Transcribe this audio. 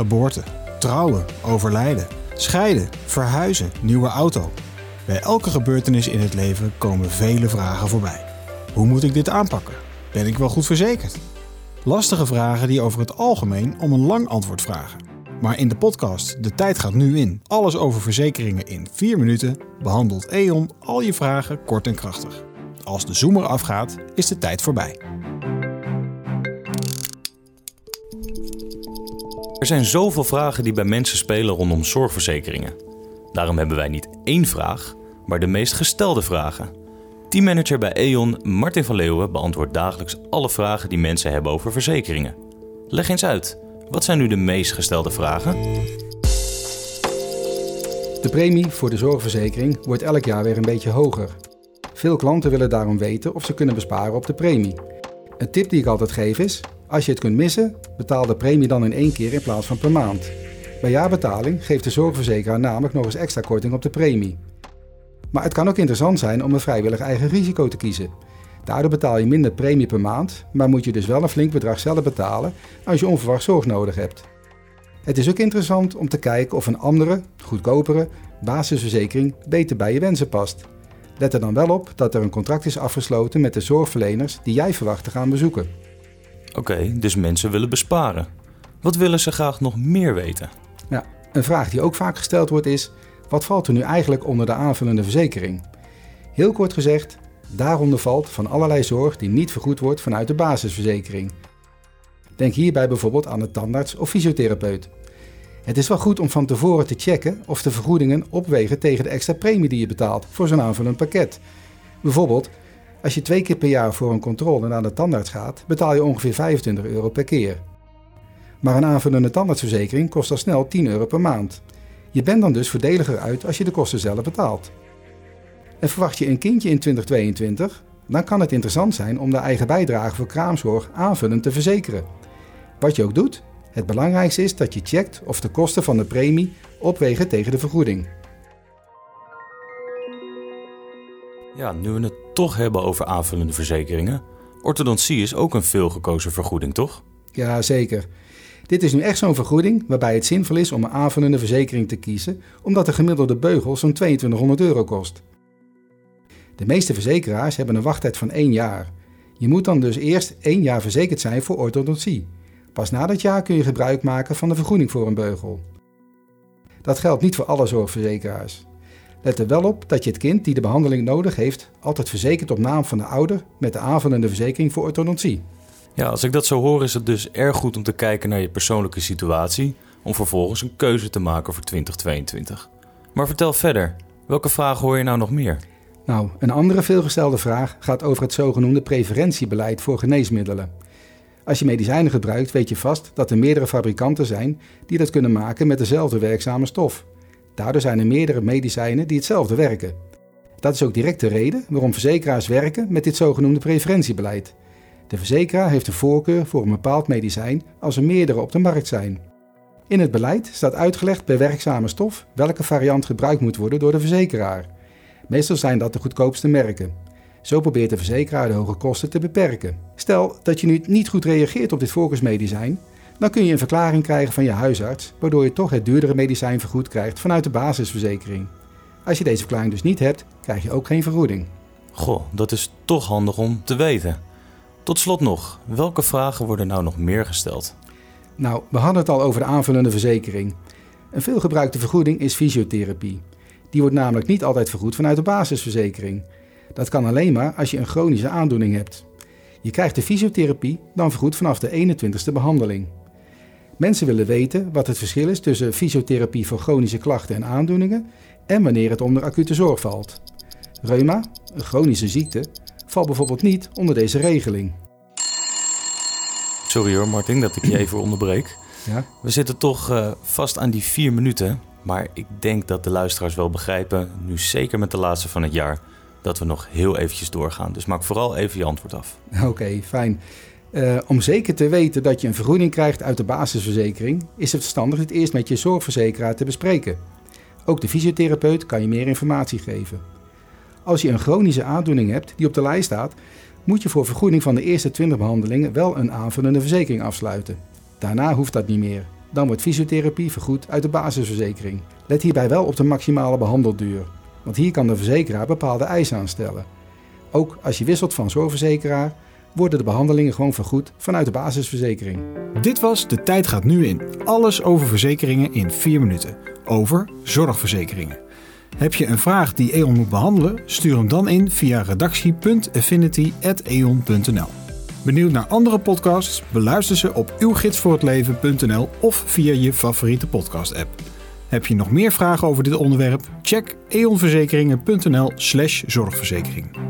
geboorte, trouwen, overlijden, scheiden, verhuizen, nieuwe auto. Bij elke gebeurtenis in het leven komen vele vragen voorbij. Hoe moet ik dit aanpakken? Ben ik wel goed verzekerd? Lastige vragen die over het algemeen om een lang antwoord vragen. Maar in de podcast De Tijd gaat nu in, alles over verzekeringen in 4 minuten, behandelt E.ON al je vragen kort en krachtig. Als de zoomer afgaat, is de tijd voorbij. Er zijn zoveel vragen die bij mensen spelen rondom zorgverzekeringen. Daarom hebben wij niet één vraag, maar de meest gestelde vragen. Teammanager bij E.ON, Martin van Leeuwen, beantwoordt dagelijks alle vragen die mensen hebben over verzekeringen. Leg eens uit, wat zijn nu de meest gestelde vragen? De premie voor de zorgverzekering wordt elk jaar weer een beetje hoger. Veel klanten willen daarom weten of ze kunnen besparen op de premie. Een tip die ik altijd geef is: als je het kunt missen, betaal de premie dan in één keer in plaats van per maand. Bij jaarbetaling geeft de zorgverzekeraar namelijk nog eens extra korting op de premie. Maar het kan ook interessant zijn om een vrijwillig eigen risico te kiezen. Daardoor betaal je minder premie per maand, maar moet je dus wel een flink bedrag zelf betalen als je onverwacht zorg nodig hebt. Het is ook interessant om te kijken of een andere, goedkopere, basisverzekering beter bij je wensen past. Let er dan wel op dat er een contract is afgesloten met de zorgverleners die jij verwacht te gaan bezoeken. Oké, dus mensen willen besparen. Wat willen ze graag nog meer weten? Ja, een vraag die ook vaak gesteld wordt is: wat valt er nu eigenlijk onder de aanvullende verzekering? Heel kort gezegd, daaronder valt van allerlei zorg die niet vergoed wordt vanuit de basisverzekering. Denk hierbij bijvoorbeeld aan de tandarts of fysiotherapeut. Het is wel goed om van tevoren te checken of de vergoedingen opwegen tegen de extra premie die je betaalt voor zo'n aanvullend pakket. Bijvoorbeeld, als je twee keer per jaar voor een controle naar de tandarts gaat, betaal je ongeveer 25 euro per keer. Maar een aanvullende tandartsverzekering kost al snel 10 euro per maand. Je bent dan dus voordeliger uit als je de kosten zelf betaalt. En verwacht je een kindje in 2022, dan kan het interessant zijn om de eigen bijdrage voor kraamzorg aanvullend te verzekeren. Wat je ook doet, het belangrijkste is dat je checkt of de kosten van de premie opwegen tegen de vergoeding. Ja, nu we het toch hebben over aanvullende verzekeringen. Orthodontie is ook een veelgekozen vergoeding, toch? Ja, zeker. Dit is nu echt zo'n vergoeding waarbij het zinvol is om een aanvullende verzekering te kiezen, omdat de gemiddelde beugel zo'n 2200 euro kost. De meeste verzekeraars hebben een wachttijd van één jaar. Je moet dan dus eerst één jaar verzekerd zijn voor orthodontie. Pas na dat jaar kun je gebruik maken van de vergoeding voor een beugel. Dat geldt niet voor alle zorgverzekeraars. Let er wel op dat je het kind die de behandeling nodig heeft altijd verzekert op naam van de ouder met de aanvullende verzekering voor orthodontie. Ja, als ik dat zo hoor is het dus erg goed om te kijken naar je persoonlijke situatie om vervolgens een keuze te maken voor 2022. Maar vertel verder, welke vragen hoor je nou nog meer? Nou, een andere veelgestelde vraag gaat over het zogenoemde preferentiebeleid voor geneesmiddelen. Als je medicijnen gebruikt, weet je vast dat er meerdere fabrikanten zijn die dat kunnen maken met dezelfde werkzame stof. Daardoor zijn er meerdere medicijnen die hetzelfde werken. Dat is ook direct de reden waarom verzekeraars werken met dit zogenoemde preferentiebeleid. De verzekeraar heeft een voorkeur voor een bepaald medicijn als er meerdere op de markt zijn. In het beleid staat uitgelegd per werkzame stof welke variant gebruikt moet worden door de verzekeraar. Meestal zijn dat de goedkoopste merken. Zo probeert de verzekeraar de hoge kosten te beperken. Stel dat je nu niet goed reageert op dit voorkeursmedicijn, dan kun je een verklaring krijgen van je huisarts, waardoor je toch het duurdere medicijn vergoed krijgt vanuit de basisverzekering. Als je deze verklaring dus niet hebt, krijg je ook geen vergoeding. Goh, dat is toch handig om te weten. Tot slot nog, welke vragen worden nou nog meer gesteld? Nou, we hadden het al over de aanvullende verzekering. Een veelgebruikte vergoeding is fysiotherapie. Die wordt namelijk niet altijd vergoed vanuit de basisverzekering. Dat kan alleen maar als je een chronische aandoening hebt. Je krijgt de fysiotherapie dan vergoed vanaf de 21ste behandeling. Mensen willen weten wat het verschil is tussen fysiotherapie voor chronische klachten en aandoeningen en wanneer het onder acute zorg valt. Reuma, een chronische ziekte, valt bijvoorbeeld niet onder deze regeling. Sorry hoor, Martin, dat ik je even onderbreek. Ja? We zitten toch uh, vast aan die vier minuten. Maar ik denk dat de luisteraars wel begrijpen, nu zeker met de laatste van het jaar, dat we nog heel eventjes doorgaan. Dus maak vooral even je antwoord af. Oké, fijn. Uh, om zeker te weten dat je een vergoeding krijgt uit de basisverzekering, is het verstandig het eerst met je zorgverzekeraar te bespreken. Ook de fysiotherapeut kan je meer informatie geven. Als je een chronische aandoening hebt die op de lijst staat, moet je voor vergoeding van de eerste 20 behandelingen wel een aanvullende verzekering afsluiten. Daarna hoeft dat niet meer. dan wordt fysiotherapie vergoed uit de basisverzekering. Let hierbij wel op de maximale behandelduur, want hier kan de verzekeraar bepaalde eisen aanstellen. Ook als je wisselt van zorgverzekeraar, worden de behandelingen gewoon vergoed vanuit de basisverzekering. Dit was De Tijd gaat nu in. Alles over verzekeringen in 4 minuten. Over zorgverzekeringen. Heb je een vraag die E.ON moet behandelen? Stuur hem dan in via redactie.affinity.eon.nl Benieuwd naar andere podcasts? Beluister ze op uwgidsvoorhetleven.nl of via je favoriete podcast-app. Heb je nog meer vragen over dit onderwerp? Check eonverzekeringen.nl/slash zorgverzekering.